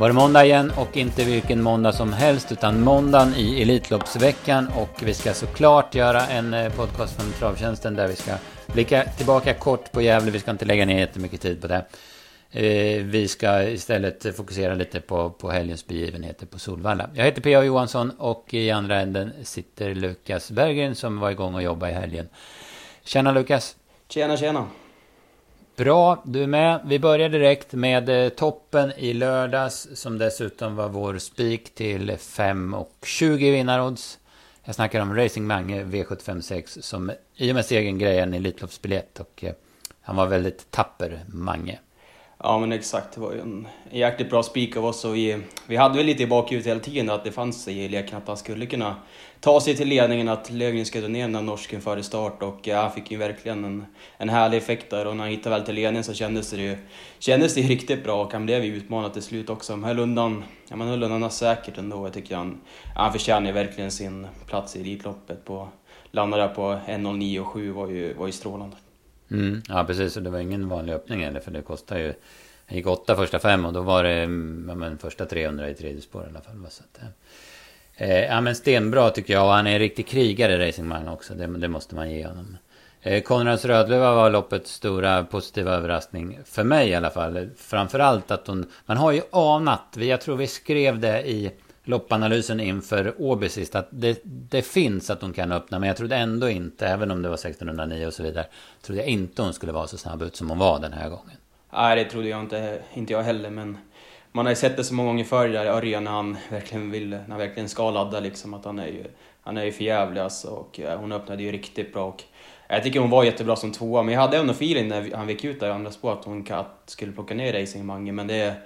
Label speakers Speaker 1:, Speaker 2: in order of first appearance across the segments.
Speaker 1: var det måndag igen och inte vilken måndag som helst utan måndagen i Elitloppsveckan och vi ska såklart göra en eh, podcast från Travtjänsten där vi ska blicka tillbaka kort på Gävle. Vi ska inte lägga ner jättemycket tid på det. Eh, vi ska istället fokusera lite på, på helgens begivenheter på Solvalla. Jag heter P.A. Johansson och i andra änden sitter Lukas Berggren som var igång och jobbade i helgen. Tjena Lukas!
Speaker 2: Tjena tjena!
Speaker 1: Bra, du är med. Vi börjar direkt med eh, toppen i lördags som dessutom var vår spik till 5.20 i vinnarodds. Jag snackar om Racing Mange V756 som i och med segern grejade en Elitloppsbiljett och eh, han var väldigt tapper, Mange.
Speaker 2: Ja men exakt, det var ju en, jäkligt bra spik av oss och vi, vi hade väl lite i bakhuvudet hela tiden att det fanns i leken att han skulle kunna ta sig till ledningen, att Löfgren skulle ner den där norsken före start och ja, han fick ju verkligen en, en härlig effekt där och när han hittade väl till ledningen så kändes det ju kändes det riktigt bra och han blev ju utmanad till slut också. Han höll undan, ja, man höll undan säkert ändå. Jag tycker han, han förtjänar ju verkligen sin plats i Elitloppet. På, landade där på 1.09,7 var ju, var ju strålande.
Speaker 1: Mm, ja precis, och det var ingen vanlig öppning heller för det kostar ju... Han gick åtta första fem och då var det mm, ja, men, första 300 i tredje spår i alla fall. Så att, eh, eh, ja men stenbra tycker jag och han är en riktig krigare racingman också. Det, det, måste man ge honom. Eh, Konrads Rödluva var loppets stora positiva överraskning. För mig i alla fall. Framförallt att hon... Man har ju anat, jag tror vi skrev det i loppanalysen inför Åby sist att det, det, finns att hon kan öppna men jag trodde ändå inte, även om det var 1609 och så vidare, trodde jag inte hon skulle vara så snabb ut som hon var den här gången.
Speaker 2: Nej, det trodde jag inte, inte jag heller men man har ju sett det så många gånger förr där i Örjan när han verkligen vill, när han verkligen ska ladda liksom att han är ju, han är ju förjävlig alltså och eh, hon öppnade ju riktigt bra och jag tycker hon var jättebra som tvåa men jag hade ändå feeling när han gick ut där i andra spår att hon skulle plocka ner Racing Mange men det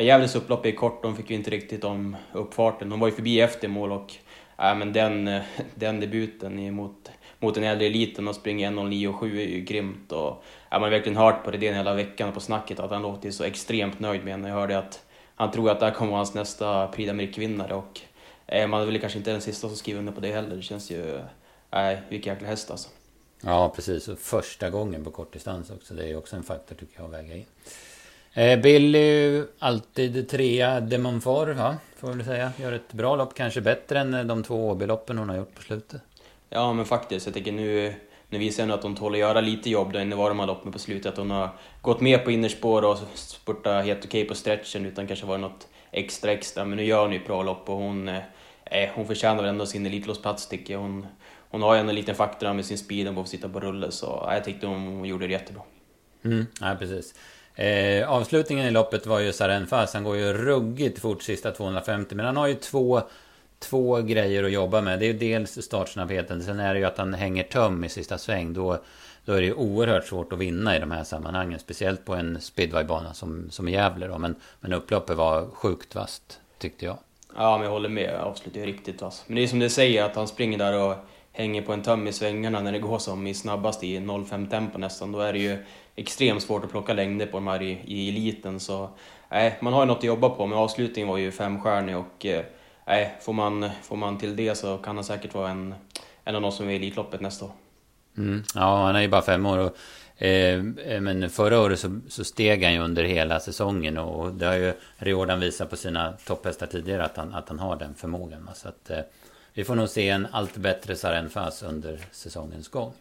Speaker 2: Gävles upplopp är kort, de fick ju inte riktigt om uppfarten. De var ju förbi efter mål och äh, men den, den debuten mot, mot den äldre eliten och springa 1.09,7 är ju grymt. Och, äh, man har verkligen hört på det hela veckan och på snacket att han låter så extremt nöjd med henne. Jag hörde att han tror att det här kommer vara hans nästa Prix d'Amérique-vinnare och äh, man är väl kanske inte den sista som skriver under på det heller. Det känns ju... Nej, äh, vilken jäkla häst alltså.
Speaker 1: Ja, precis. Och första gången på kortdistans också. Det är ju också en faktor tycker jag att väga in. Eh, Billy, alltid trea. Demonfor, va? Får väl säga. Gör ett bra lopp, kanske bättre än eh, de två Åby-loppen hon har gjort på slutet.
Speaker 2: Ja, men faktiskt. Jag tycker nu, nu visar hon att hon tål att göra lite jobb då inne var de här loppen på slutet. Att hon har gått med på innerspår och spurtat helt okej okay på stretchen utan kanske varit något extra extra. Men nu gör hon ju ett bra lopp och hon, eh, hon förtjänar väl ändå sin Elitloppsplats tycker jag. Hon, hon har ju en liten faktor med sin speed hon får sitta på rulle så jag tyckte hon gjorde det jättebra.
Speaker 1: Mm, ja, precis. Eh, avslutningen i loppet var ju Sarenfas. Han går ju ruggigt fort sista 250. Men han har ju två, två grejer att jobba med. Det är ju dels startsnabbheten. Sen är det ju att han hänger töm i sista sväng. Då, då är det ju oerhört svårt att vinna i de här sammanhangen. Speciellt på en speedwaybana som, som Gävle då. Men, men upploppet var sjukt vasst, tyckte jag.
Speaker 2: Ja, men jag håller med. Avslutet är riktigt vass. Men det är som du säger att han springer där och hänger på en töm i svängarna när det går som i snabbast i 0,5 tempo nästan. Då är det ju extremt svårt att plocka längder på de här i, i eliten. Så nej, man har ju något att jobba på, men avslutningen var ju femstjärnig och eh, nej, får, man, får man till det så kan han säkert vara en, en av de som är i Elitloppet nästa år.
Speaker 1: Mm. Ja, han är ju bara fem år. Och, eh, men förra året så, så, steg han ju under hela säsongen och det har ju Riordan visat på sina topphästar tidigare att han, att han har den förmågan. Så att, eh, vi får nog se en allt bättre Sarenfas under säsongens gång.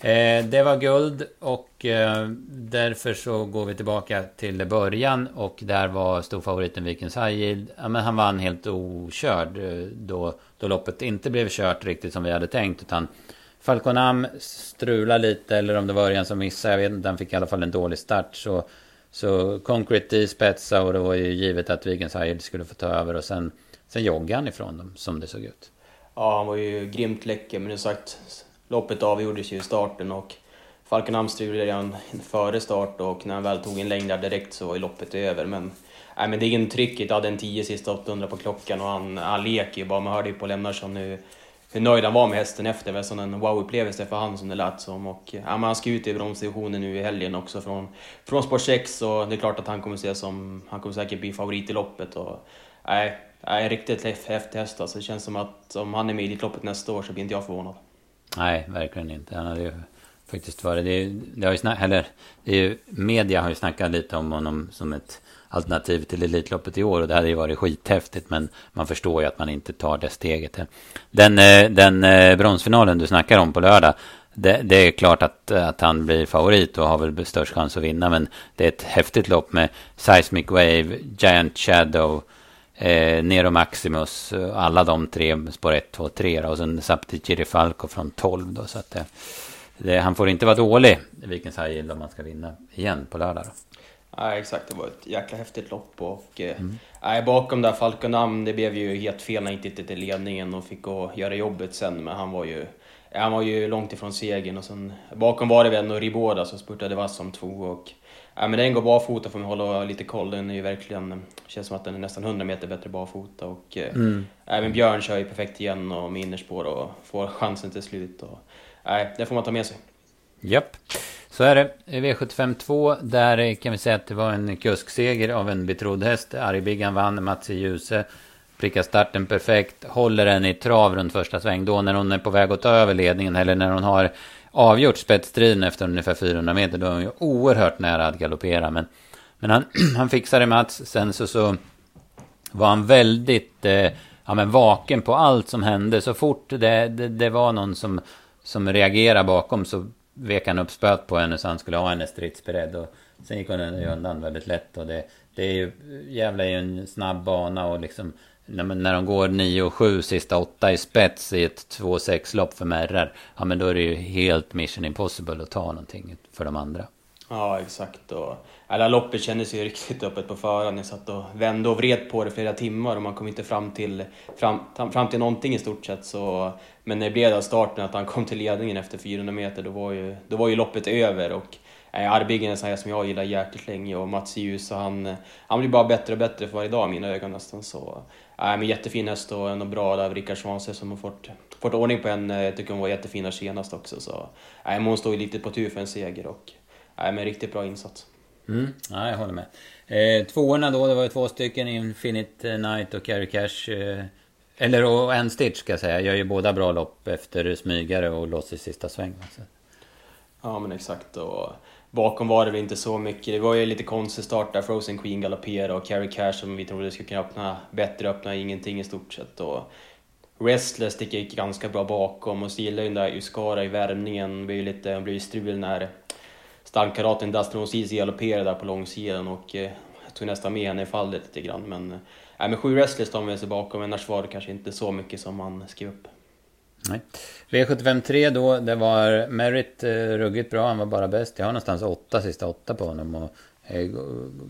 Speaker 1: Eh, det var guld och eh, därför så går vi tillbaka till början och där var storfavoriten Vikens Yield. Ja, men han vann helt okörd eh, då, då loppet inte blev kört riktigt som vi hade tänkt utan Falconam strulade lite eller om det var Örjan som missade, jag vet inte, han fick i alla fall en dålig start så så Concrete i spetsa och det var ju givet att Vikens Yield skulle få ta över och sen Sen joggade han ifrån dem som det såg ut.
Speaker 2: Ja, han var ju grymt läcker men det sagt loppet avgjordes ju i starten och Falkenhamn strulade redan före start och när han väl tog en längd där direkt så var ju loppet över. Men, nej, men det är trycket, hade en 10 sista 800 på klockan och han, han leker ju bara. Man hörde ju på Lemnarsson nu hur nöjd han var med hästen efter. Det var sån en wow-upplevelse för han som det lät som. Och, ja, men han ska ut i bromsdivisionen nu i helgen också från, från spår 6 och det är klart att han kommer se som, han kommer säkert bli favorit i loppet. Och, nej, nej, riktigt häftig häst alltså. Det känns som att om han är med i Elitloppet nästa år så blir inte jag förvånad.
Speaker 1: Nej, verkligen inte. Han hade ju faktiskt varit. Det, det har ju snack, eller, det är, media har ju snackat lite om honom som ett alternativ till Elitloppet i år. Och det hade ju varit skithäftigt. Men man förstår ju att man inte tar det steget. Den, eh, den eh, bronsfinalen du snackar om på lördag. Det, det, är klart att, att han blir favorit och har väl störst chans att vinna. Men det är ett häftigt lopp med Seismic Wave, Giant Shadow, eh, Nero Maximus. Alla de tre, spår 1, 2, 3. Och sen Sapti Falco från 12. Då, så att det, han får inte vara dålig, Vikens High Yield, om man ska vinna igen på lördag. Då.
Speaker 2: Ja, exakt. Det var ett jäkla häftigt lopp. Och, eh, mm. äh, bakom där Falconam, det blev ju helt fel när han inte hittade ledningen och fick gå göra jobbet sen. Men han var ju, han var ju långt ifrån segern. Och sen, bakom var det väl ändå Riboda som spurtade vass som två. Och, äh, men den går barfota får man hålla lite koll. Den är ju verkligen, känns som att den är nästan 100 meter bättre barfota. Och, äh, mm. även Björn kör ju perfekt igen och med innerspår och får chansen till slut. Och, äh, det får man ta med sig.
Speaker 1: Japp. Så är det. V75 2. Där kan vi säga att det var en kuskseger av en betrodd häst. Argbiggan vann. Mats Ljuse prickar starten perfekt. Håller den i trav runt första sväng. Då när hon är på väg att ta över ledningen. Eller när hon har avgjort spetsstriden efter ungefär 400 meter. Då är hon ju oerhört nära att galoppera. Men, men han, han fixade Mats. Sen så, så var han väldigt eh, ja, men vaken på allt som hände. Så fort det, det, det var någon som, som reagerade bakom så vek han upp spöet på henne så han skulle ha henne stridsberedd. Och sen gick hon undan väldigt lätt. Och det, det är ju, Gävle är ju en snabb bana och liksom när, när de går 9 och 7 sista 8 i spets i ett 2-6 lopp för Merrar. Ja men då är det ju helt mission impossible att ta någonting för de andra.
Speaker 2: Ja exakt. Och alla loppet kändes ju riktigt öppet på förhand. Jag satt och vände och vred på det flera timmar och man kom inte fram till, fram, fram till någonting i stort sett. Så, men när det blev starten, att han kom till ledningen efter 400 meter, då var ju, då var ju loppet över. Och, Arbigen är en sån här som jag gillar hjärtligt länge och Mats Ljus, han, han blir bara bättre och bättre för varje dag i mina ögon nästan. Så, äh, men jättefin häst och ändå bra där, Rickard Svanse som har fått, fått ordning på henne. Jag tycker hon var jättefin senast också. Så, äh, hon står ju lite på tur för en seger och äh, men riktigt bra insats.
Speaker 1: Mm, ja, jag håller med. Eh, tvåorna då, det var ju två stycken, Infinite Night och Carry Cash. Eh, eller och en Stitch ska jag säga, gör ju båda bra lopp efter smygare och loss i sista sväng.
Speaker 2: Ja men exakt. Och bakom var det väl inte så mycket. Det var ju lite konstig start där. Frozen Queen galopperade och Carrie Cash som vi trodde skulle kunna öppna bättre, öppna ingenting i stort sett. Och Restless gick ganska bra bakom och så gillar ju den där Uskara i värmningen. Det blev ju lite, blev strul när stallkaraten Dustin O'Ceasy galopperade där på långsidan och eh, tog nästan med henne i fallet lite grann. Men, eh, men sju Restless tar med sig bakom, annars var det kanske inte så mycket som man skrev upp.
Speaker 1: Nej. V75 3 då, det var Merritt eh, ruggigt bra, han var bara bäst. Jag har någonstans åtta, sista åtta på honom. Och eh,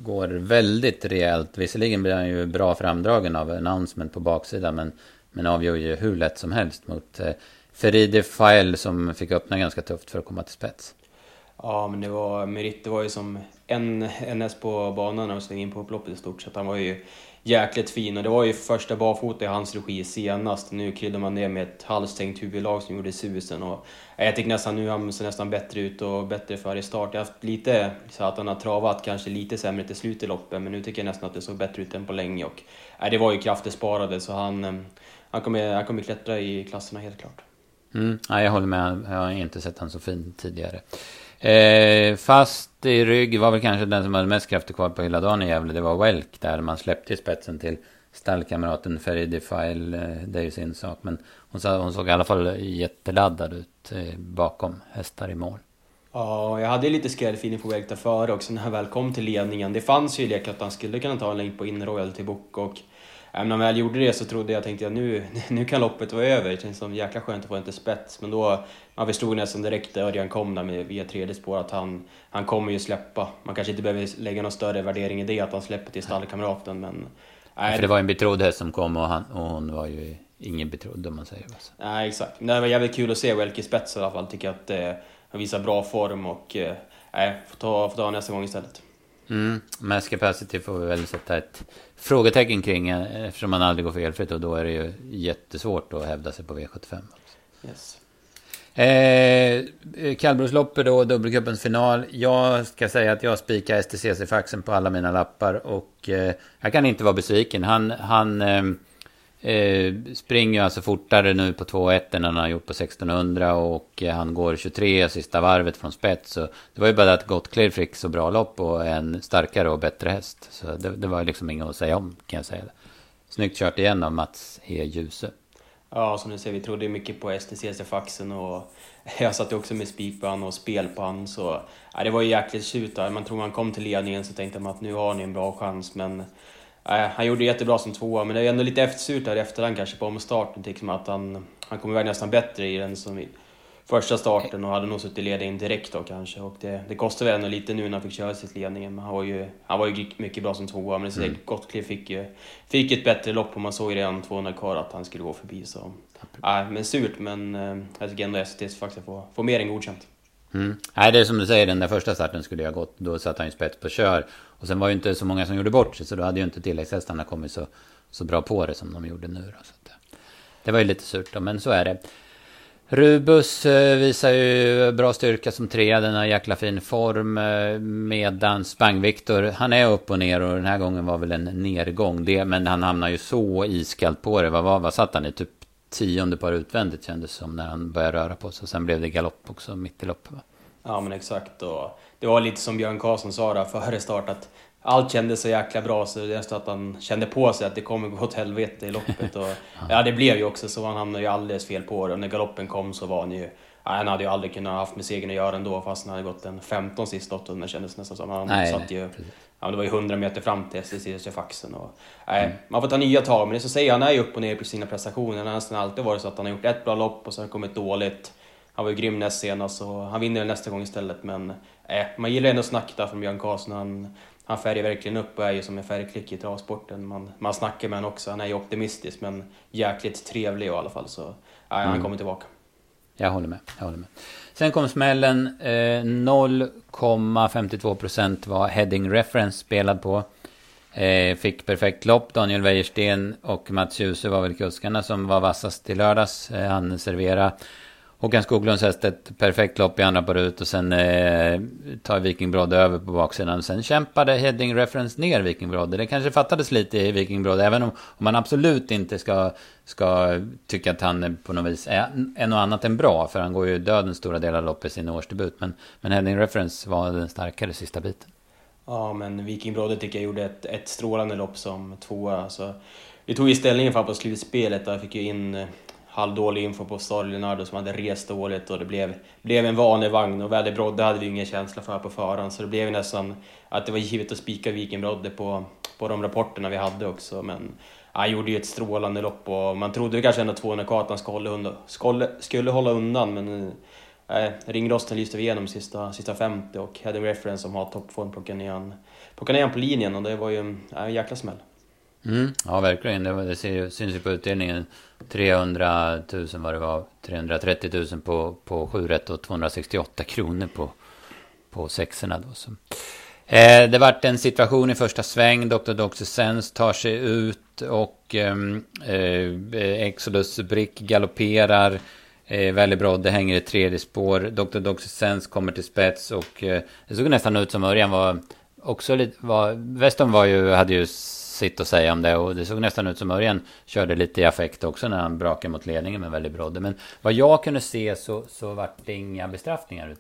Speaker 1: går väldigt rejält. Visserligen blir han ju bra framdragen av announcement på baksidan. Men, men avgör ju hur lätt som helst mot eh, Feride File som fick öppna ganska tufft för att komma till spets.
Speaker 2: Ja, men det var Merit, det var ju som en NS på banan när de svängde in på upploppet i stort sett. Han var ju jäkligt fin och det var ju första barfota i hans regi senast. Nu kryddar man ner med ett halvstängt huvudlag som gjorde susen. Och jag tycker nästan nu han ser nästan bättre ut och bättre för i start. Jag har haft lite så att han har travat kanske lite sämre till slut i loppet men nu tycker jag nästan att det såg bättre ut än på länge. Och, äh, det var ju krafter sparade så han, eh, han, kommer, han kommer klättra i klasserna helt klart.
Speaker 1: Mm, ja, jag håller med, jag har inte sett han så fin tidigare. Eh, fast i rygg var väl kanske den som hade mest krafter kvar på hela dagen i Gävle. Det var Welk där man släppte spetsen till stallkamraten Feridi File. Eh, det är ju sin sak. Men hon, sa, hon såg i alla fall jätteladdad ut eh, bakom hästar i mål.
Speaker 2: Ja, jag hade lite skrällfeeling på Welk där före också när han väl kom till ledningen. Det fanns ju lek att han skulle kunna ta en längd på in Royal till Book och om jag väl gjorde det så trodde jag, tänkte jag nu, nu kan loppet vara över. Det känns som jäkla skönt att få till spets. Men då, man förstod nästan direkt när Örjan kom där med, via tredje spår att han, han kommer ju släppa. Man kanske inte behöver lägga någon större värdering i det, att han släpper till stallkamraten. Men,
Speaker 1: nej, för det var en betrodd häst som kom och, han, och hon var ju ingen betrodd om man säger så.
Speaker 2: Nej, exakt. Det var jävligt kul att se Welke i spets i alla fall. Tycker att eh, han visar bra form och eh, får ta, får ta nästa gång istället.
Speaker 1: Mm, mass capacity får vi väl sätta ett frågetecken kring eh, eftersom man aldrig går felfritt och då är det ju jättesvårt att hävda sig på V75. Yes. Eh, Kallbrosloppet då, dubbelcupens final. Jag ska säga att jag spikar STCC-faxen på alla mina lappar och eh, jag kan inte vara besviken. Han, han eh, Eh, springer alltså fortare nu på 2.1 än han har gjort på 1600 och han går 23 sista varvet från spets. Så det var ju bara att Gottclear fick så bra lopp och en starkare och bättre häst. Så det, det var liksom inget att säga om kan jag säga. Snyggt kört igen av Mats E. Djuse.
Speaker 2: Ja, som du säger, vi trodde mycket på STCC Faxen och jag satt också med spik på han och spel på han. Så ja, det var ju jäkligt tjut Man tror man kom till ledningen så tänkte man att nu har ni en bra chans. Men ja, han gjorde jättebra som tvåa, men det är ändå lite eftersurt där efterhand kanske på omstarten. Liksom att han, han kom iväg nästan bättre i den som i första starten och hade nog suttit i ledningen direkt då kanske. Och det, det kostade väl ändå lite nu när han fick köra sitt ledningen. Men han var ju, han var ju mycket bra som tvåa. Men mm. Gottlieb fick ju fick ett bättre lopp och man såg ju redan 200 kvar att han skulle gå förbi. Så, ja, men surt, men eh, jag tycker ändå STS faktiskt får, får mer än godkänt.
Speaker 1: Mm. Nej, det är som du säger, den där första starten skulle jag gått. Då satt han ju spets på kör. Och sen var ju inte så många som gjorde bort sig. Så då hade ju inte tilläggshästarna kommit så, så bra på det som de gjorde nu. Då, så eh, det var ju lite surt då, men så är det. Rubus eh, visar ju bra styrka som trea, den har jäkla fin form. Eh, medan Spang-Viktor, han är upp och ner och den här gången var väl en nedgång. Det, men han hamnar ju så iskallt på det. Vad, vad, vad satt han i? Typ tionde par utvändigt kändes som när han började röra på sig. Sen blev det galopp också mitt i loppet.
Speaker 2: Ja men exakt. Och det var lite som Björn Karlsson sa där före start att allt kändes så jäkla bra så det är att han kände på sig att det kommer gå åt helvete i loppet. Och, ja, det blev ju också så. Han hamnade ju alldeles fel på det. Och när galoppen kom så var han ju... Ja, han hade ju aldrig kunnat haft med segern att göra ändå fast han hade gått en 15 sist 800 kändes nästan som. Han nej, satt ju... Ja, det var ju 100 meter fram till SSC faxen och, nej, mm. Man får ta nya tag, men det så säger han är ju upp och ner på sina prestationer. Han har nästan alltid varit så att han har gjort ett bra lopp och det kommit dåligt. Han var ju grym näst senast och han vinner nästa gång istället. Men eh, man gillar ändå snacket där från Björn Karlsson. Han, han färgar verkligen upp och är ju som en färgklick i travsporten. Man, man snackar med honom också. Han är ju optimistisk men jäkligt trevlig i alla fall. Så eh, han mm. kommer tillbaka.
Speaker 1: Jag håller med. Jag håller med. Sen kom smällen. Eh, 0,52% var heading reference spelad på. Eh, fick perfekt lopp. Daniel Wäjersten och Mats Djuse var väl kuskarna som var vassast i lördags. Eh, han serverade Håkan Skoglunds häst ett perfekt lopp i andra par ut och sen eh, tar Viking Brodde över på baksidan. Sen kämpade Heading Reference ner Viking Brodde. Det kanske fattades lite i Viking Brodde, även om, om man absolut inte ska, ska tycka att han på något vis är, är något annat än bra. För han går ju döden stora delar av loppet i sin årsdebut. Men, men Heading Reference var den starkare sista biten.
Speaker 2: Ja, men Viking Brodde tycker jag gjorde ett, ett strålande lopp som tvåa. Alltså, vi tog ju ställningen fram på slutspelet. Där fick ju in eh, halvdålig info på Star Leonardo som hade rest dåligt och det blev, blev en vanlig vagn och Väder Brodde hade vi ingen känsla för på förhand så det blev nästan att det var givet att spika Viking Brodde på, på de rapporterna vi hade också men han gjorde ju ett strålande lopp och man trodde kanske ändå 200 kartan skulle, skulle, skulle hålla undan men eh, eh ringrosten lyste igenom sista, sista 50 och Heading Reference som har toppform plockade ner han, plockade ner han på linjen och det var ju en, en jäkla smäll.
Speaker 1: Mm, ja, verkligen. Det, det syns ju på utdelningen. 300 000 vad det var. 330 000 på, på 7 rätt och 268 kronor på, på sexorna då. Så. Eh, det vart en situation i första sväng. Dr. Doxysens tar sig ut och ehm, eh, Exodus Brick galopperar. Eh, väldigt bra, det hänger i tredje spår. Dr. Doxysens kommer till spets och eh, det såg nästan ut som Örjan var också lite... Var, Weston var ju, hade ju sitt att säga om det. Och det såg nästan ut som Örjan körde lite i affekt också när han brakade mot ledningen med väldigt brodde. Men vad jag kunde se så, så vart det inga bestraffningar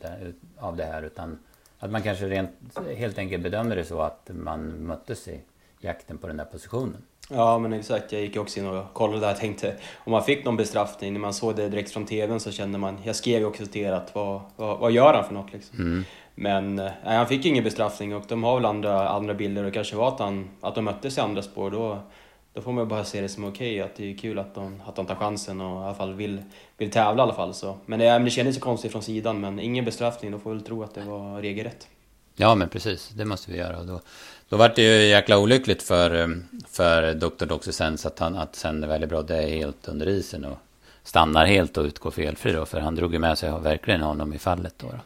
Speaker 1: av det här. Utan att man kanske rent, helt enkelt bedömer det så att man möttes i jakten på den där positionen.
Speaker 2: Ja men exakt, jag gick också in och kollade där och tänkte om man fick någon bestraffning, när man såg det direkt från TVn så kände man, jag skrev ju också till er att vad, vad, vad gör han för något liksom? Mm. Men eh, nej, han fick ingen bestraffning och de har väl andra, andra bilder och kanske var att, han, att de möttes i andra spår. Då, då får man bara se det som okej, okay, att det är kul att de, att de tar chansen och i alla fall vill, vill tävla i alla fall. Så. Men det, det kändes ju konstigt från sidan, men ingen bestraffning, då får vi väl tro att det var regelrätt.
Speaker 1: Ja men precis, det måste vi göra. Då, då var det ju jäkla olyckligt för, eh, för Dr. Doxysens att, han, att sen väldigt bra det är helt under isen och stannar helt och utgår felfri då. För han drog ju med sig verkligen honom i fallet då. då.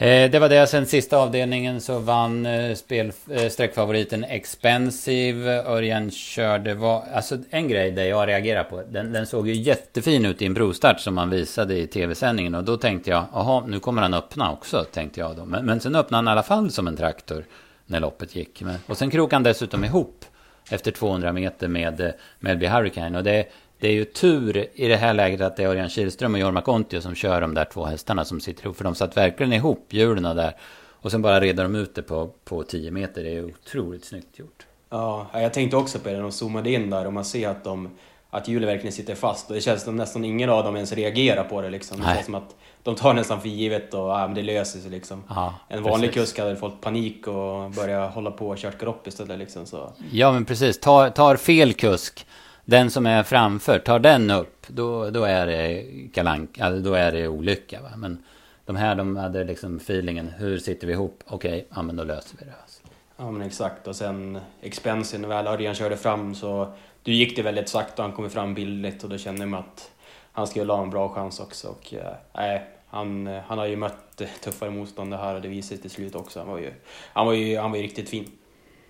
Speaker 1: Eh, det var det. Sen sista avdelningen så vann eh, spel, eh, streckfavoriten Expensive. Örjan körde... Var, alltså en grej där jag reagerar på. Den, den såg ju jättefin ut i en brostart som man visade i tv-sändningen. Och då tänkte jag, jaha, nu kommer han öppna också, tänkte jag då. Men, men sen öppnade han i alla fall som en traktor när loppet gick. Och sen krokade han dessutom ihop efter 200 meter med Melby Hurricane. Och det, det är ju tur i det här läget att det är Örjan Kihlström och Jorma Kontio som kör de där två hästarna som sitter ihop. För de satt verkligen ihop hjulen där. Och sen bara redde de ut det på, på 10 meter. Det är otroligt snyggt gjort.
Speaker 2: Ja, jag tänkte också på det när de zoomade in där och man ser att de att hjulet verkligen sitter fast och det känns som nästan ingen av dem ens reagerar på det liksom. Det känns som att de tar nästan för givet och ja, men det löser sig liksom. Ja, en vanlig precis. kusk hade fått panik och börjat hålla på och kört galopp istället liksom. Så.
Speaker 1: Ja men precis, tar, tar fel kusk, den som är framför, tar den upp, då, då är det kalank, alltså, då är det olycka. Va? Men de här de hade liksom feelingen, hur sitter vi ihop? Okej, okay, ja men då löser vi det. Alltså.
Speaker 2: Ja men exakt och sen expensen när väl Örjan körde fram så du gick det väldigt sakta och han kom fram billigt och då kände man att han skulle ha en bra chans också. Och, äh, han, eh, han har ju mött tuffare motstånd här och det visade sig till slut också. Han var ju, han var ju, han var ju riktigt fin.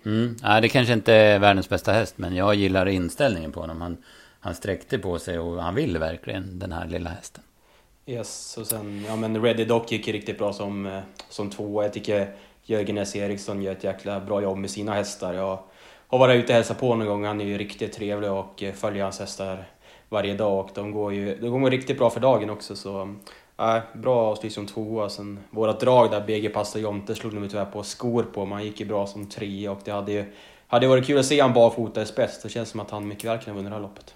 Speaker 1: Mm. Nej, det kanske inte är världens bästa häst, men jag gillar inställningen på honom. Han, han sträckte på sig och han vill verkligen den här lilla hästen.
Speaker 2: Yes, och sen, ja men Ready Dock gick ju riktigt bra som, eh, som tvåa. Jag tycker Jörgen S. Eriksson gör ett jäkla bra jobb med sina hästar. Jag har varit ute och hälsat på någon gång. Han är ju riktigt trevlig och eh, följer hans hästar varje dag och de går ju de går riktigt bra för dagen också så äh, bra avslut som tvåa. Sen vårat drag där, BG Pasta Jonte, slog de tyvärr på skor på, men han gick ju bra som trea och det hade ju hade varit kul att se han barfota i spets. Det känns som att han mycket väl kan vinna det här loppet.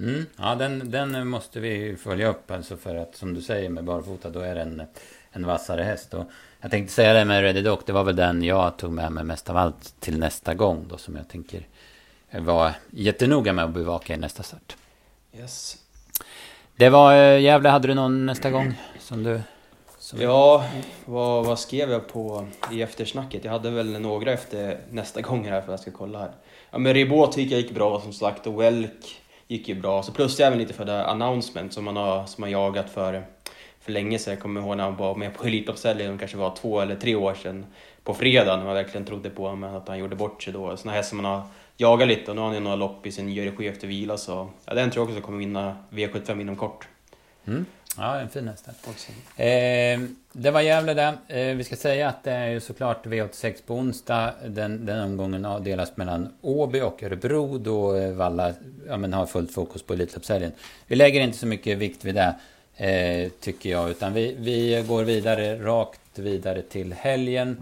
Speaker 1: Mm, ja, den, den måste vi följa upp alltså för att som du säger med barfota då är det en, en vassare häst. Och jag tänkte säga det med Ready Dock, det var väl den jag tog med mig mest av allt till nästa gång då som jag tänker vara jättenoga med att bevaka i nästa start.
Speaker 2: Yes.
Speaker 1: Det var eh, Gävle, hade du någon nästa gång som du...
Speaker 2: Som... Ja, vad, vad skrev jag på i eftersnacket? Jag hade väl några efter nästa gång här för att jag ska kolla här. Ja men Ribot tycker jag gick bra som sagt och Welk gick ju bra. Så plus även lite för det announcement som man har, som man jagat för för länge sedan. Jag kommer ihåg när han var med på Elitloppshelgen, kanske var två eller tre år sedan, på fredag när man verkligen trodde på honom, att han gjorde bort sig då. Sådana här som man har jagat lite och nu har han ju några lopp i sin nya regi efter vila så ja, den tror jag också kommer vinna V75 inom kort.
Speaker 1: Mm. Ja, en fin häst. Eh, det var Gävle det. Eh, vi ska säga att det är ju såklart V86 på onsdag. Den, den omgången delas mellan Åby och Örebro då eh, Valla ja, men har fullt fokus på Elitloppshelgen. Vi lägger inte så mycket vikt vid det. Eh, tycker jag. Utan vi, vi går vidare, rakt vidare till helgen.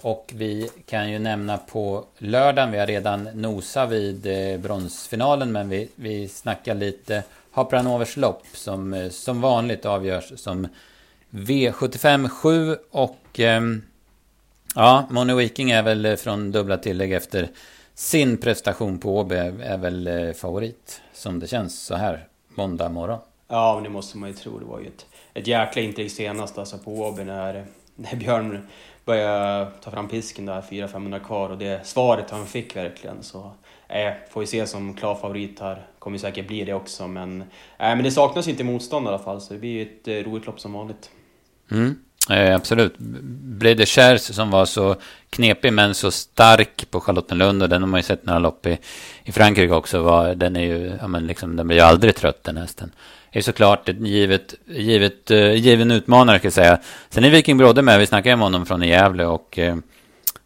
Speaker 1: Och vi kan ju nämna på lördagen, vi har redan nosat vid eh, bronsfinalen, men vi, vi snackar lite Hapranovers lopp som eh, som vanligt avgörs som V75 7 och eh, ja, Mono Viking är väl eh, från dubbla tillägg efter sin prestation på Åby är väl favorit som det känns så här måndag morgon.
Speaker 2: Ja, men det måste man ju tro. Det var ju ett, ett jäkla intryck senast alltså på Åby när, när Björn började ta fram pisken där, 400-500 kvar och det svaret han fick verkligen så eh, får vi se som klar favorit här. Kommer säkert bli det också men, eh, men det saknas inte motstånd i alla fall så det blir ett eh, roligt lopp som vanligt.
Speaker 1: Mm. Eh, absolut. Brede Kjärs som var så knepig men så stark på Charlottenlund och den har man ju sett några lopp i, i Frankrike också. Var, den är ju, ja men liksom, den blir ju aldrig trött den hästen är såklart ett givet, givet, uh, given utmanare ska jag säga. Sen är Viking Brodde med, vi snackade om honom från Gävle och uh,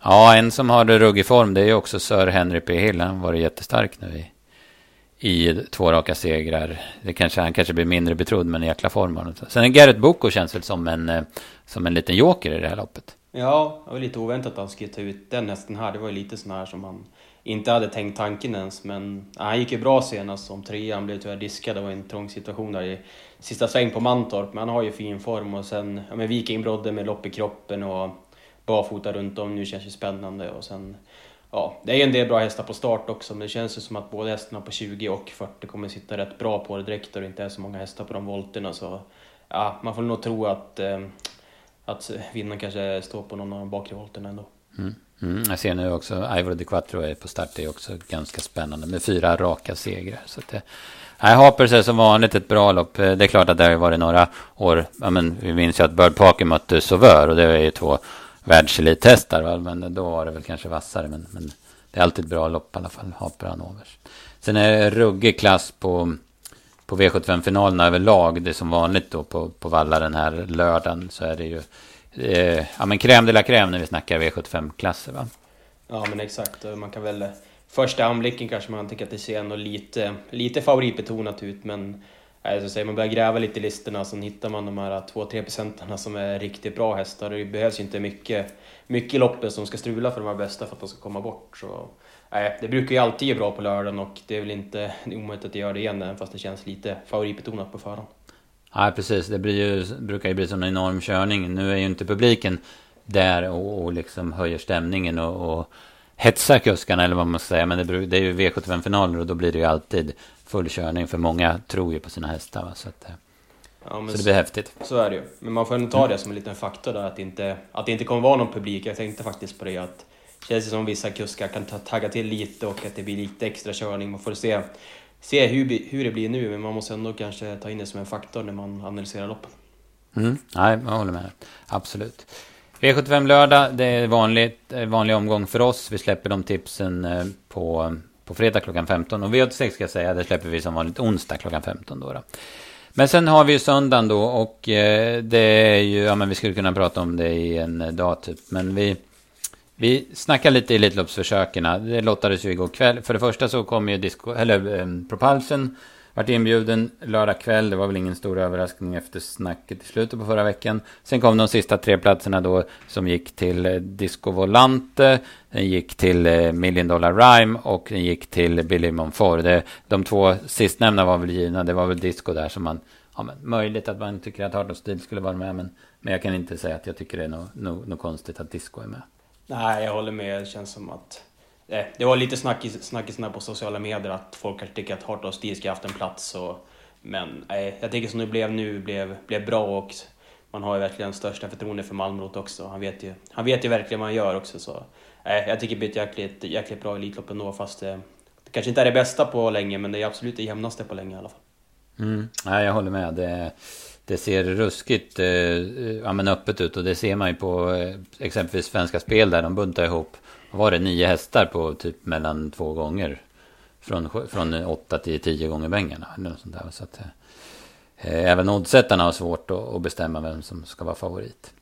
Speaker 1: ja, en som har ruggig form det är också Sir Henry P. Hill. Han var jättestark nu i, i två raka segrar. Det kanske, han kanske blir mindre betrodd men i jäkla form. Sen är Garrett Boko känns väl som en, uh, som en liten joker i det här loppet.
Speaker 2: Ja, det var lite oväntat att han skulle ta ut den hästen här. Det var ju lite sån här som han inte hade tänkt tanken ens. Men ja, han gick ju bra senast som trea. Han blev tyvärr diskad. Det var en trång situation där i sista sväng på Mantorp. Men han har ju fin form och sen ja, med Viking Brodde med lopp i kroppen och barfota runt om. Nu känns det spännande och sen Ja, det är ju en del bra hästar på start också, men det känns ju som att både hästarna på 20 och 40 kommer sitta rätt bra på det direkt och det inte är så många hästar på de volterna. Så ja, man får nog tro att, eh, att vinnaren kanske står på någon av de bakre volterna ändå.
Speaker 1: Mm. Mm, jag ser nu också, Ivor de Quattro är på start, det är också ganska spännande med fyra raka segrar. Så det, eh, Nej, Hapers är som vanligt ett bra lopp. Eh, det är klart att det har varit några år. Ja, men vi minns ju att Bird Parker mötte Sauveur och det är ju två världselithästar. Men då var det väl kanske vassare. Men, men det är alltid ett bra lopp i alla fall, Haper Hanovers. Sen är det ruggig klass på, på V75-finalerna överlag. Det är som vanligt då på, på Valla den här lördagen så är det ju eh, ja men crème de la crème när vi snackar V75-klasser va?
Speaker 2: Ja men exakt, man kan väl eh, första anblicken kanske man tycker att det ser ändå lite, lite favoritbetonat ut men Alltså, så säger man börjar gräva lite i listorna så hittar man de här 2-3 procenterna som är riktigt bra hästar. Det behövs ju inte mycket, mycket i loppet som ska strula för de här bästa för att de ska komma bort. Så, nej, det brukar ju alltid ge bra på lördagen och det är väl inte omöjligt att göra det igen även fast det känns lite favoritbetonat på förhand.
Speaker 1: Nej precis. Det blir ju, brukar ju bli som en enorm körning. Nu är ju inte publiken där och, och liksom höjer stämningen och, och hetsar kuskarna eller vad man ska säga. Men det, det är ju V75-finaler och då blir det ju alltid full körning. För många tror ju på sina hästar. Va? Så, att, eh, ja, så det blir häftigt.
Speaker 2: Så är det ju. Men man får ändå ta det som en liten faktor där att det inte, att det inte kommer vara någon publik. Jag tänkte faktiskt på det att det känns som vissa kuskar kan tagga till lite och att det blir lite extra körning. Man får se, se hur, hur det blir nu, men man måste ändå kanske ta in det som en faktor när man analyserar loppen.
Speaker 1: Mm. Nej, jag håller med. Absolut. V75 lördag, det är vanligt, eh, vanlig omgång för oss. Vi släpper de tipsen eh, på, på fredag klockan 15. Och V86 ska jag säga, det släpper vi som vanligt onsdag klockan 15 då. då. Men sen har vi ju söndagen då och eh, det är ju, ja men vi skulle kunna prata om det i en dag typ. Men vi, vi snackar lite i Elitloppsförsöken. Det lottades ju igår kväll. För det första så kom ju disco, eller eh, Propulsion vart inbjuden lördag kväll. Det var väl ingen stor överraskning efter snacket i slutet på förra veckan. Sen kom de sista tre platserna då som gick till eh, Disco Volante. Den gick till eh, Million Dollar Rhyme och den gick till Billy Monfort. Det, de två sistnämnda var väl givna. Det var väl Disco där som man... Ja, men möjligt att man tycker att Hard Steel skulle vara med. Men, men jag kan inte säga att jag tycker det är något, no, no konstigt att Disco är med.
Speaker 2: Nej, jag håller med. Det känns som att Eh, det var lite snackis, snackisarna på sociala medier att folk kanske tycker att Heart of Steel ska haft en plats. Och, men nej, jag tycker som det blev nu blev, blev bra och man har ju verkligen största förtroende för Malmrot också. Han vet ju, han vet ju verkligen vad han gör också. Så, nej, jag tycker det blir ett jäkligt, jäkligt bra Elitlopp ändå fast det, det kanske inte är det bästa på länge men det är absolut det jämnaste på länge i alla fall.
Speaker 1: Mm, nej, jag håller med. Det, det ser ruskigt eh, ja, men öppet ut och det ser man ju på eh, exempelvis Svenska Spel där de buntar ihop var det nio hästar på typ mellan två gånger. Från, från åtta till tio gånger bängarna. Eller något sånt där. Så att, eh, eh, även oddsättarna har svårt att, att, bestämma vem som ska vara favorit.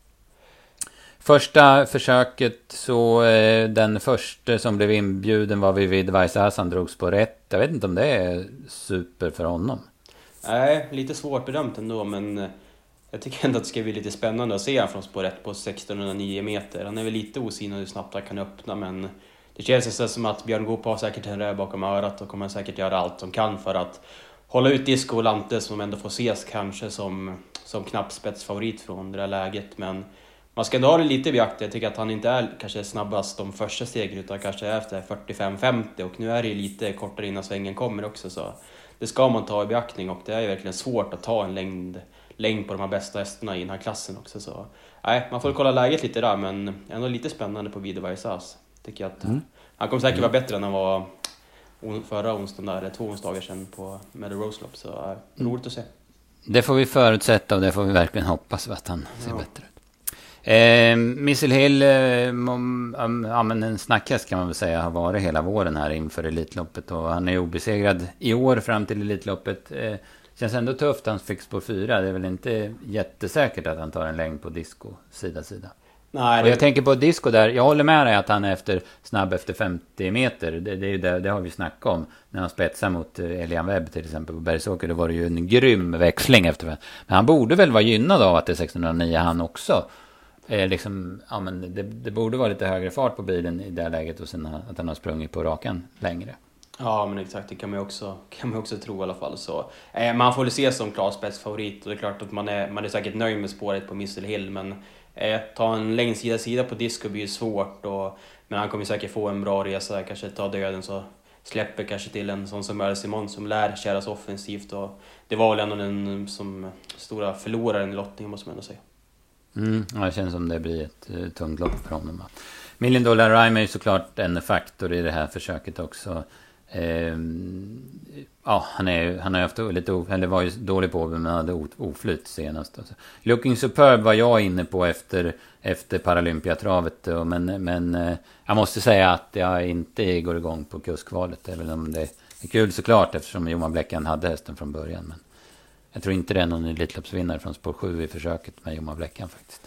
Speaker 1: Första försöket så eh, den första som blev inbjuden var Vivid Vaisasan drogs på rätt. Jag vet inte om det är super för honom.
Speaker 2: Nej, lite svårt bedömt ändå men eh, jag tycker ändå att det ska bli lite spännande att se honom från spår 1 på 1609 meter. Han är väl lite osinad hur snabbt han kan öppna men det känns som att Björn Goop har säkert en röv bakom örat och kommer säkert göra allt de kan för att hålla ut Disco och Lante som ändå får ses kanske som, som knappspetsfavorit från det där läget. Men man ska ändå ha det lite i beaktande. Jag tycker att han inte är kanske snabbast de första stegen utan kanske är efter 45-50 och nu är det ju lite kortare innan svängen kommer också så det ska man ta i beaktning och det är ju verkligen svårt att ta en längd längd på de här bästa hästarna i den här klassen också. Så, nej, man får kolla läget lite där, men ändå lite spännande på Vide Vaisas. Tycker jag att mm. Han kommer säkert vara bättre än han var förra onsdagen, där, eller två onsdagar sedan på Meadow Rose Lopp. Så äh, roligt att se.
Speaker 1: Det får vi förutsätta och det får vi verkligen hoppas att han ser ja. bättre ut. Eh, Missile Hill, eh, um, ja, men en snackhäst kan man väl säga har varit hela våren här inför Elitloppet. Och han är obesegrad i år fram till Elitloppet. Eh, Känns ändå tufft han fick spår 4. Det är väl inte jättesäkert att han tar en längd på disco sida sida. Nej, och jag tänker på disco där. Jag håller med dig att han är efter, snabb efter 50 meter. Det, det, det, det har vi snackat om. När han spetsar mot eh, Elian Webb till exempel på Bergsåker. Då var det ju en grym växling efter. Men han borde väl vara gynnad av att det är 1609 han också. Eh, liksom, ja, men det, det, borde vara lite högre fart på bilen i det läget och sen att han har sprungit på rakan längre.
Speaker 2: Ja, men exakt. Det kan man ju också, kan man också tro i alla fall. Så, eh, man får väl se som klar spetsfavorit och det är klart att man är, man är säkert nöjd med spåret på Missile Hill, men eh, ta en längdsida sida på disco blir ju svårt. Och, men han kommer säkert få en bra resa, kanske ta döden så släpper kanske till en sån som Mercy Simon som lär köras offensivt. Och det var väl ändå den som stora förloraren i lottningen måste man ändå säga.
Speaker 1: Mm, ja, det känns som det blir ett uh, tungt lopp för honom. Million Dollar Rhyme är ju såklart en faktor i det här försöket också. Eh, ja, han, är, han har haft lite, eller var ju dålig på men hade oflyt senast. Alltså. Looking Superb var jag inne på efter, efter Paralympiatravet. Men, men eh, jag måste säga att jag inte går igång på kuskvalet. Även om det är kul såklart eftersom Johan Bläckan hade hästen från början. Men jag tror inte det är någon Elitloppsvinnare från spår 7 i försöket med Johan Bläckan faktiskt.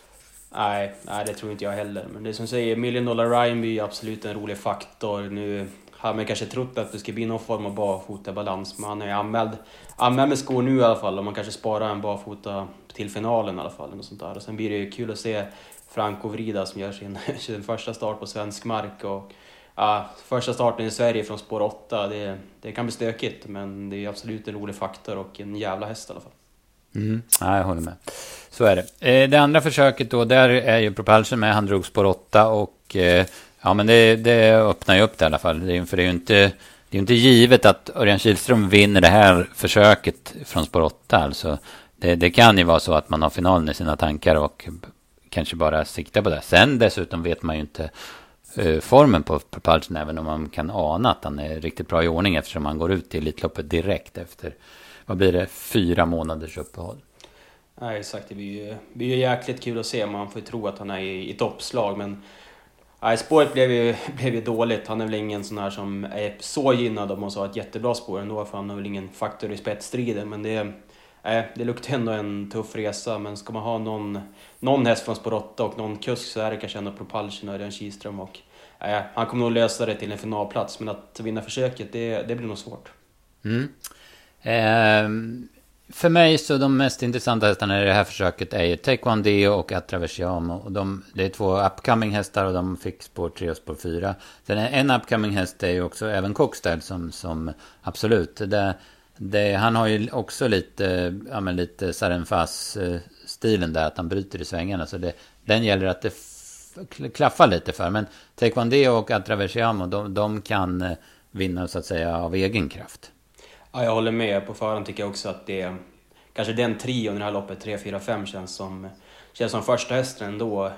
Speaker 2: Nej, nej, det tror inte jag heller. Men det som säger, Million Dollar Ryan blir absolut en rolig faktor. Nu hade man kanske trott att det skulle bli någon form av barfotabalans. Men han är anmäld, anmäld med skor nu i alla fall och man kanske sparar en barfota till finalen i alla fall. Och, sånt där. och sen blir det ju kul att se Franco Vrida som gör sin, sin första start på svensk mark. Och, ja, första starten i Sverige från spår 8, det, det kan bli stökigt men det är absolut en rolig faktor och en jävla häst i alla fall.
Speaker 1: Mm. Ja, jag håller med. Så är det. Eh, det andra försöket då, där är ju Propulsion med. Han drog spår 8 och eh, ja, men det, det öppnar ju upp det i alla fall. för det är ju inte, det är inte givet att Örjan Kihlström vinner det här försöket från spår 8. Alltså, det, det kan ju vara så att man har finalen i sina tankar och kanske bara siktar på det. Sen dessutom vet man ju inte uh, formen på Propulsion, även om man kan ana att han är riktigt bra i ordning eftersom han går ut i Elitloppet direkt efter, vad blir det, fyra månaders uppehåll.
Speaker 2: Nej, exakt. Det blir ju, blir ju jäkligt kul att se. Man får ju tro att han är i, i toppslag, men Nej, spåret blev ju, blev ju dåligt. Han är väl ingen sån här som är så gynnad om man sa ett jättebra spår ändå, för han har väl ingen faktor i spetsstriden. Men det, äh, det luktar ändå en tuff resa, men ska man ha någon, någon häst från spår 8 och någon kusk så är det kanske ändå Propulsion och Örjan Kihlström. Och, han kommer nog lösa det till en finalplats, men att vinna försöket, det, det blir nog svårt.
Speaker 1: Mm. Eh, för mig så de mest intressanta hästarna i det här försöket är ju Taekwondo och Atraversiamo. Och de, det är två upcoming hästar och de fick spår 3 och spår 4. Sen en upcoming häst är ju också även Cockstad som, som absolut. Det, det, han har ju också lite, ja men lite Sarenfas-stilen där, att han bryter i svängarna. Så det, den gäller att det klaffar lite för. Men Taekwondo och Atraversiamo, de, de kan eh, vinna så att säga av egen kraft.
Speaker 2: Ja, jag håller med. På förhand tycker jag också att det kanske den trion i det här loppet, 3, 4, 5, känns som, känns som första hästen ändå.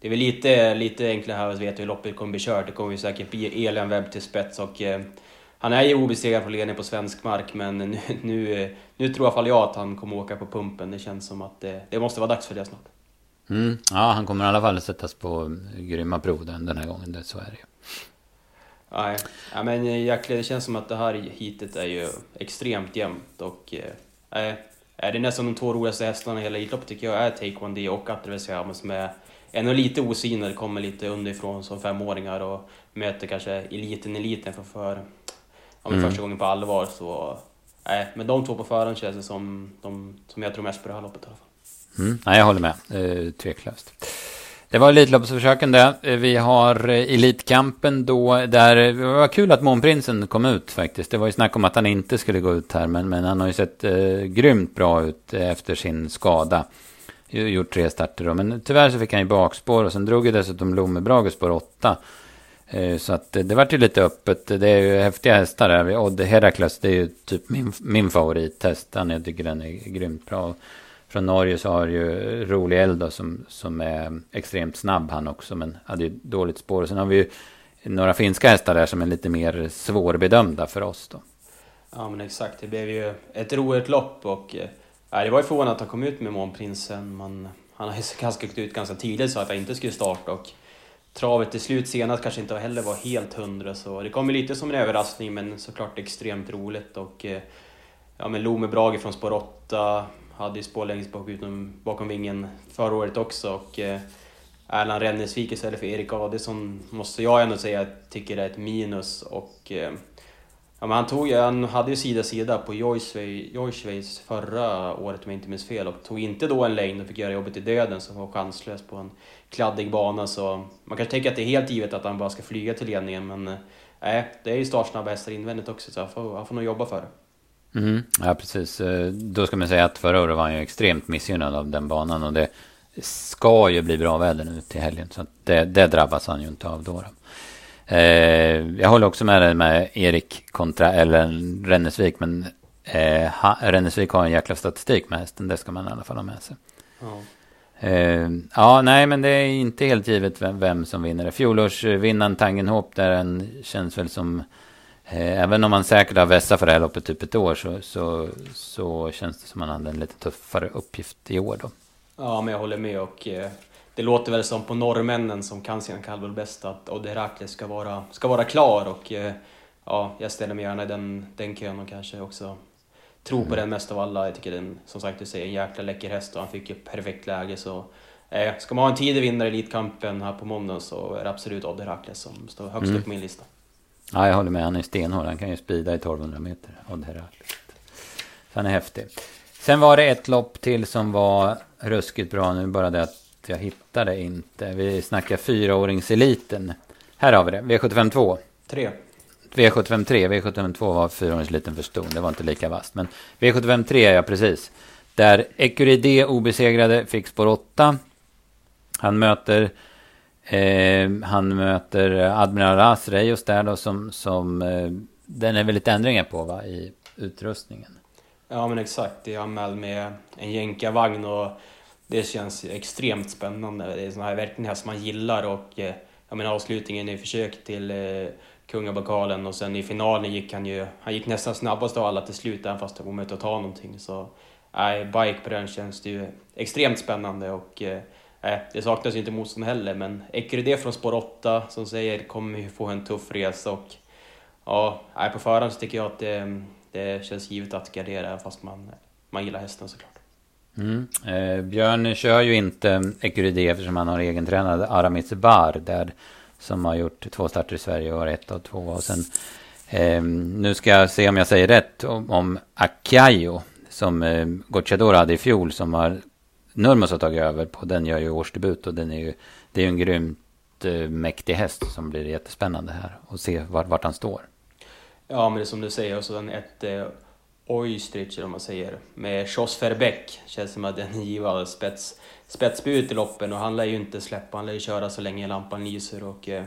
Speaker 2: Det är väl lite, lite enklare här att veta hur loppet kommer bli kört. Det kommer ju säkert bli Elian Webb till spets och eh, han är ju obesegrad på ledning på svensk mark men nu, nu, nu tror i alla fall jag att han kommer åka på pumpen. Det känns som att det, det måste vara dags för det snart.
Speaker 1: Mm, ja, han kommer i alla fall sättas på grymma prov den, den här gången, det, så är det ju.
Speaker 2: Nej, ja, men jäklar, det känns som att det här hitet är ju extremt jämnt och eh, är det nästan de två roligaste hästarna i hela Elitloppet tycker jag är Take One D och Atreversiama som är ännu lite osynade, kommer lite underifrån som femåringar och möter kanske eliten eliten för, för ja, mm. första gången på allvar. Så, nej, men de två på förhand känns det som de som jag tror mest på det här loppet i alla fall.
Speaker 1: Mm. Nej, jag håller med, eh, tveklöst. Det var Elitloppsförsöken det. Vi har eh, Elitkampen då, där eh, det var kul att Månprinsen kom ut faktiskt. Det var ju snack om att han inte skulle gå ut här, men, men han har ju sett eh, grymt bra ut eh, efter sin skada. Gjort tre starter då, men tyvärr så fick han ju bakspår och sen drog ju dessutom Lomebrage spår åtta. Eh, så att det vart ju lite öppet. Det är ju häftiga hästar där. Odd Herakles, det är ju typ min, min favorithäst. Han, jag tycker den är grymt bra från Norge så har ju Rolig Eld som, som är extremt snabb han också, men hade ju dåligt spår. Och sen har vi ju några finska hästar där som är lite mer svårbedömda för oss då.
Speaker 2: Ja men exakt, det blev ju ett roligt lopp och äh, det var ju förvånande att han kom ut med Månprinsen. Man, han har ju ganska ut ganska tidigt så att han inte skulle starta och travet till slut senast kanske inte heller var helt hundra så det kom ju lite som en överraskning men såklart extremt roligt och äh, ja men Lome Brage från spår 8 hade ju spår längst bak utom, bakom vingen förra året också. Och, eh, Erland Rennesvik istället för Erik Adelsson måste jag ändå säga tycker är ett minus. Och, eh, ja, men han, tog, han hade ju sida sida på Joyschweiz förra året om jag inte minns fel och tog inte då en längd och fick göra jobbet i döden som var chanslös på en kladdig bana. Så man kan tänka att det är helt givet att han bara ska flyga till ledningen men eh, nej, eh, det är ju startsnabba hästar invändigt också så han får, han får nog jobba för det.
Speaker 1: Mm, ja, precis. Eh, då ska man säga att förra året var han ju extremt missgynnad av den banan. Och det ska ju bli bra väder nu till helgen. Så det, det drabbas han ju inte av då. Eh, jag håller också med dig med Erik kontra Ellen Rennesvik. Men eh, ha, Rennesvik har en jäkla statistik med hästen. Det ska man i alla fall ha med sig. Ja. Eh, ja, nej, men det är inte helt givet vem, vem som vinner. Fjolårsvinnaren Tangenhop, där den känns väl som även om man säkert har vässat för det här loppet typ ett år så, så, så känns det som att man hade en lite tuffare uppgift i år då.
Speaker 2: Ja, men jag håller med och eh, det låter väl som på norrmännen som kan sina kalvar bäst att Odd Herakles ska vara, ska vara klar och eh, ja, jag ställer mig gärna i den, den kön och kanske också tror på mm. den mest av alla. Jag tycker den, som sagt du säger, en jäkla läcker häst och han fick ju perfekt läge så eh, ska man ha en tidig vinnare i Elitkampen här på måndag så är det absolut Odd Herakles som står högst mm. upp på min lista.
Speaker 1: Ja, jag håller med. Han är stenhård. Han kan ju speeda i 1200 meter. Och det här Så han är häftig. Sen var det ett lopp till som var ruskigt bra. Nu bara det att jag hittade inte. Vi snackar fyraåringseliten. Här har vi det. V75 2.
Speaker 2: 3.
Speaker 1: V75 3. V75 2 var fyraåringseliten för ston. Det var inte lika vast. Men V75 3 är jag precis. Där Ecuride obesegrade fick spår 8. Han möter eh, han möter Admiral Asre där då som, som eh, den är väl lite ändringar på va i utrustningen.
Speaker 2: Ja men exakt, det är anmäld med en jänkarvagn och det känns extremt spännande. Det är sådana här verkligen häst man gillar och eh, jag menar avslutningen i försök till eh, kungabokalen och sen i finalen gick han ju, han gick nästan snabbast av alla till slut även fast det var omöjligt att ta någonting. Så nej, bike på den känns det ju extremt spännande och eh, Äh, det saknas ju inte motstånd heller men Ecuride från spår 8 som säger kommer ju få en tuff resa och ja, nej, på förhand så tycker jag att det, det känns givet att gardera fast man, man gillar hästen såklart.
Speaker 1: Mm. Eh, Björn kör ju inte Ecuride eftersom han har egen tränare Aramis Bar där som har gjort två starter i Sverige och har ett och två och sen eh, nu ska jag se om jag säger rätt om, om Akayo som eh, Gocciador hade i fjol som har Nurmos har tagit över på. Den gör ju årsdebut och den är ju, det är ju en grymt eh, mäktig häst som blir jättespännande här och se vart, vart han står.
Speaker 2: Ja, men det är som du säger, alltså, och sen ett eh, Oystrich, om man säger, med Jos Verbeck. Känns som att den givar spets, spetsbud i loppen och han lär ju inte släppa, han lär ju köra så länge lampan lyser och eh,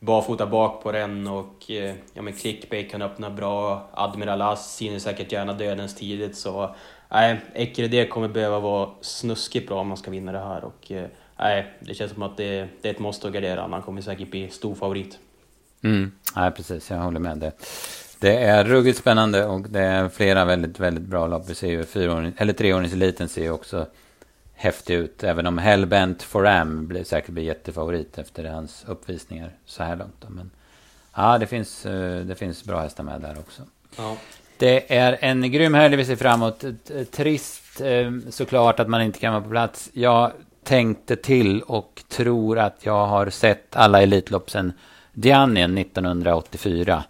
Speaker 2: barfota bak på den och eh, ja men clickbait kan öppna bra. Admiral Ass hinner säkert gärna dödens tidigt så nej, Eckerö kommer behöva vara snuskigt bra om man ska vinna det här och eh, nej, det känns som att det, det är ett måste att gardera. Han kommer säkert bli stor favorit.
Speaker 1: Mm, nej, precis, jag håller med. Det. Det är ruggigt spännande och det är flera väldigt, väldigt bra lopp. Vi ser ju fyraåring, eller treåringseliten ser ju också häftig ut. Även om Hellbent Foram blir, säkert blir jättefavorit efter hans uppvisningar så här långt. Men ja, det finns, eh, det finns bra hästar med där också. Ja. Det är en grym helg vi ser framåt. Trist eh, såklart att man inte kan vara på plats. Jag tänkte till och tror att jag har sett alla Elitlopp sedan Dianien 1984.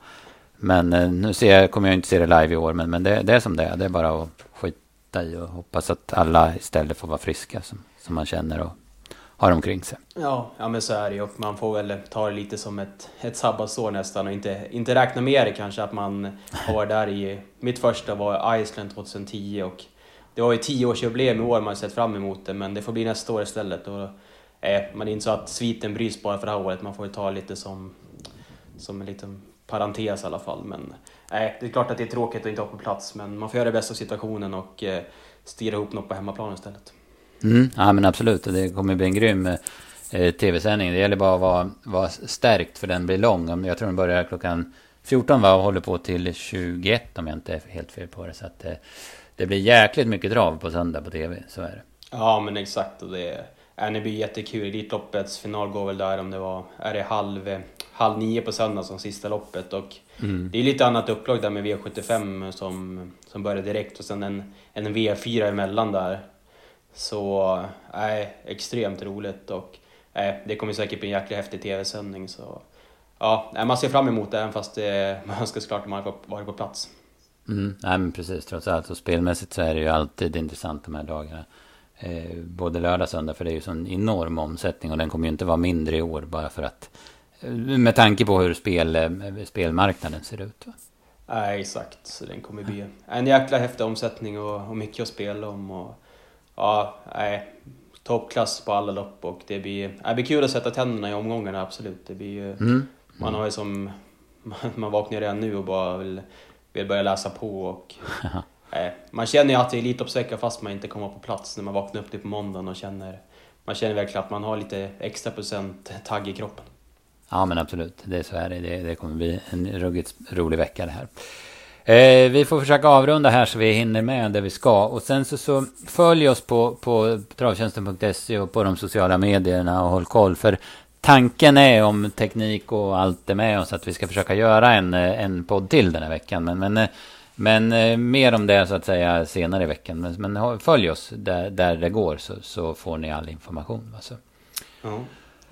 Speaker 1: Men eh, nu ser jag, kommer jag inte se det live i år, men, men det, det är som det är. Det är bara att skita i och hoppas att alla istället får vara friska som, som man känner och har omkring sig.
Speaker 2: Ja, ja men så är det ju. Man får väl ta det lite som ett, ett sabbatsår nästan och inte, inte räkna med det kanske att man har varit där i... Mitt första var Iceland 2010 och det var ju tioårsjubileum i år man har sett fram emot det, men det får bli nästa år istället. Och, eh, man insåg att sviten bryts bara för det här året, man får ju ta lite som, som en liten parentes i alla fall. Men nej, det är klart att det är tråkigt att inte vara på plats, men man får göra det bästa av situationen och eh, styra ihop något på hemmaplan istället.
Speaker 1: Mm, ja men absolut, det kommer bli en grym eh, tv-sändning. Det gäller bara att vara, vara stärkt för den blir lång. Jag tror den börjar klockan 14 va, och håller på till 21 om jag inte är helt fel på det. Så att, eh, det blir jäkligt mycket drav på söndag på tv, så är det.
Speaker 2: Ja men exakt, och det, är, det blir jättekul. Elitloppets final går väl där om det var, är det halv, halv nio på söndag som sista loppet. Och mm. Det är lite annat upplag där med V75 som, som börjar direkt och sen en, en V4 emellan där. Så nej, extremt roligt och nej, det kommer säkert bli en jäkla häftig tv-sändning. Så ja, man ser fram emot det även fast det, man önskar såklart att man hade varit på plats.
Speaker 1: Mm, nej men precis, trots allt. Och spelmässigt så är det ju alltid intressant de här dagarna. Eh, både lördag och söndag, för det är ju sån enorm omsättning och den kommer ju inte vara mindre i år bara för att eh, med tanke på hur spel, eh, spelmarknaden ser ut. Va?
Speaker 2: Nej, exakt. Så den kommer bli en jäkla häftig omsättning och, och mycket att spela om. Och, ja, nej, toppklass på alla lopp och det blir, det blir kul att sätta tänderna i omgångarna, absolut. Det blir mm. Man har ju som, man vaknar redan nu och bara vill, vill börja läsa på och nej, man känner ju att det är Elitloppsvecka fast man inte kommer på plats när man vaknar upp det på måndagen och känner, man känner verkligen att man har lite extra procent tagg i kroppen.
Speaker 1: Ja men absolut, det är så är det. Det, det kommer bli en ruggigt rolig vecka det här. Eh, vi får försöka avrunda här så vi hinner med det vi ska. Och sen så, så följ oss på, på travtjänsten.se och på de sociala medierna och håll koll. För tanken är om teknik och allt är med oss att vi ska försöka göra en, eh, en podd till den här veckan. Men, men, eh, men eh, mer om det så att säga senare i veckan. Men, men följ oss där, där det går så, så får ni all information. Alltså. Ja.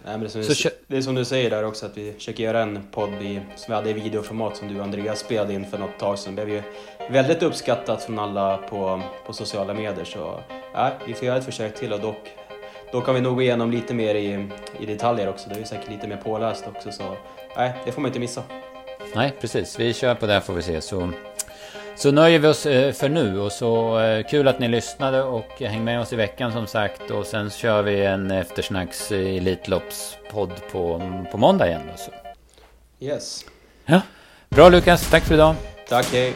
Speaker 2: Nej, det, är som du, det är som du säger där också att vi försöker göra en podd i, som vi hade i videoformat som du och Andreas spelade in för något tag sedan. Det blev ju väldigt uppskattat från alla på, på sociala medier så ja, vi får göra ett försök till och dock då kan vi nog gå igenom lite mer i, i detaljer också. Det är säkert lite mer påläst också så nej, det får man inte missa.
Speaker 1: Nej, precis. Vi kör på det får vi se. Så, så nöjer vi oss eh, för nu och så eh, kul att ni lyssnade och häng med oss i veckan som sagt. Och sen kör vi en eftersnacks Elitloppspodd på, på måndag igen. Då, så.
Speaker 2: Yes.
Speaker 1: Ja. Bra Lukas, tack för idag.
Speaker 2: Tack, hej.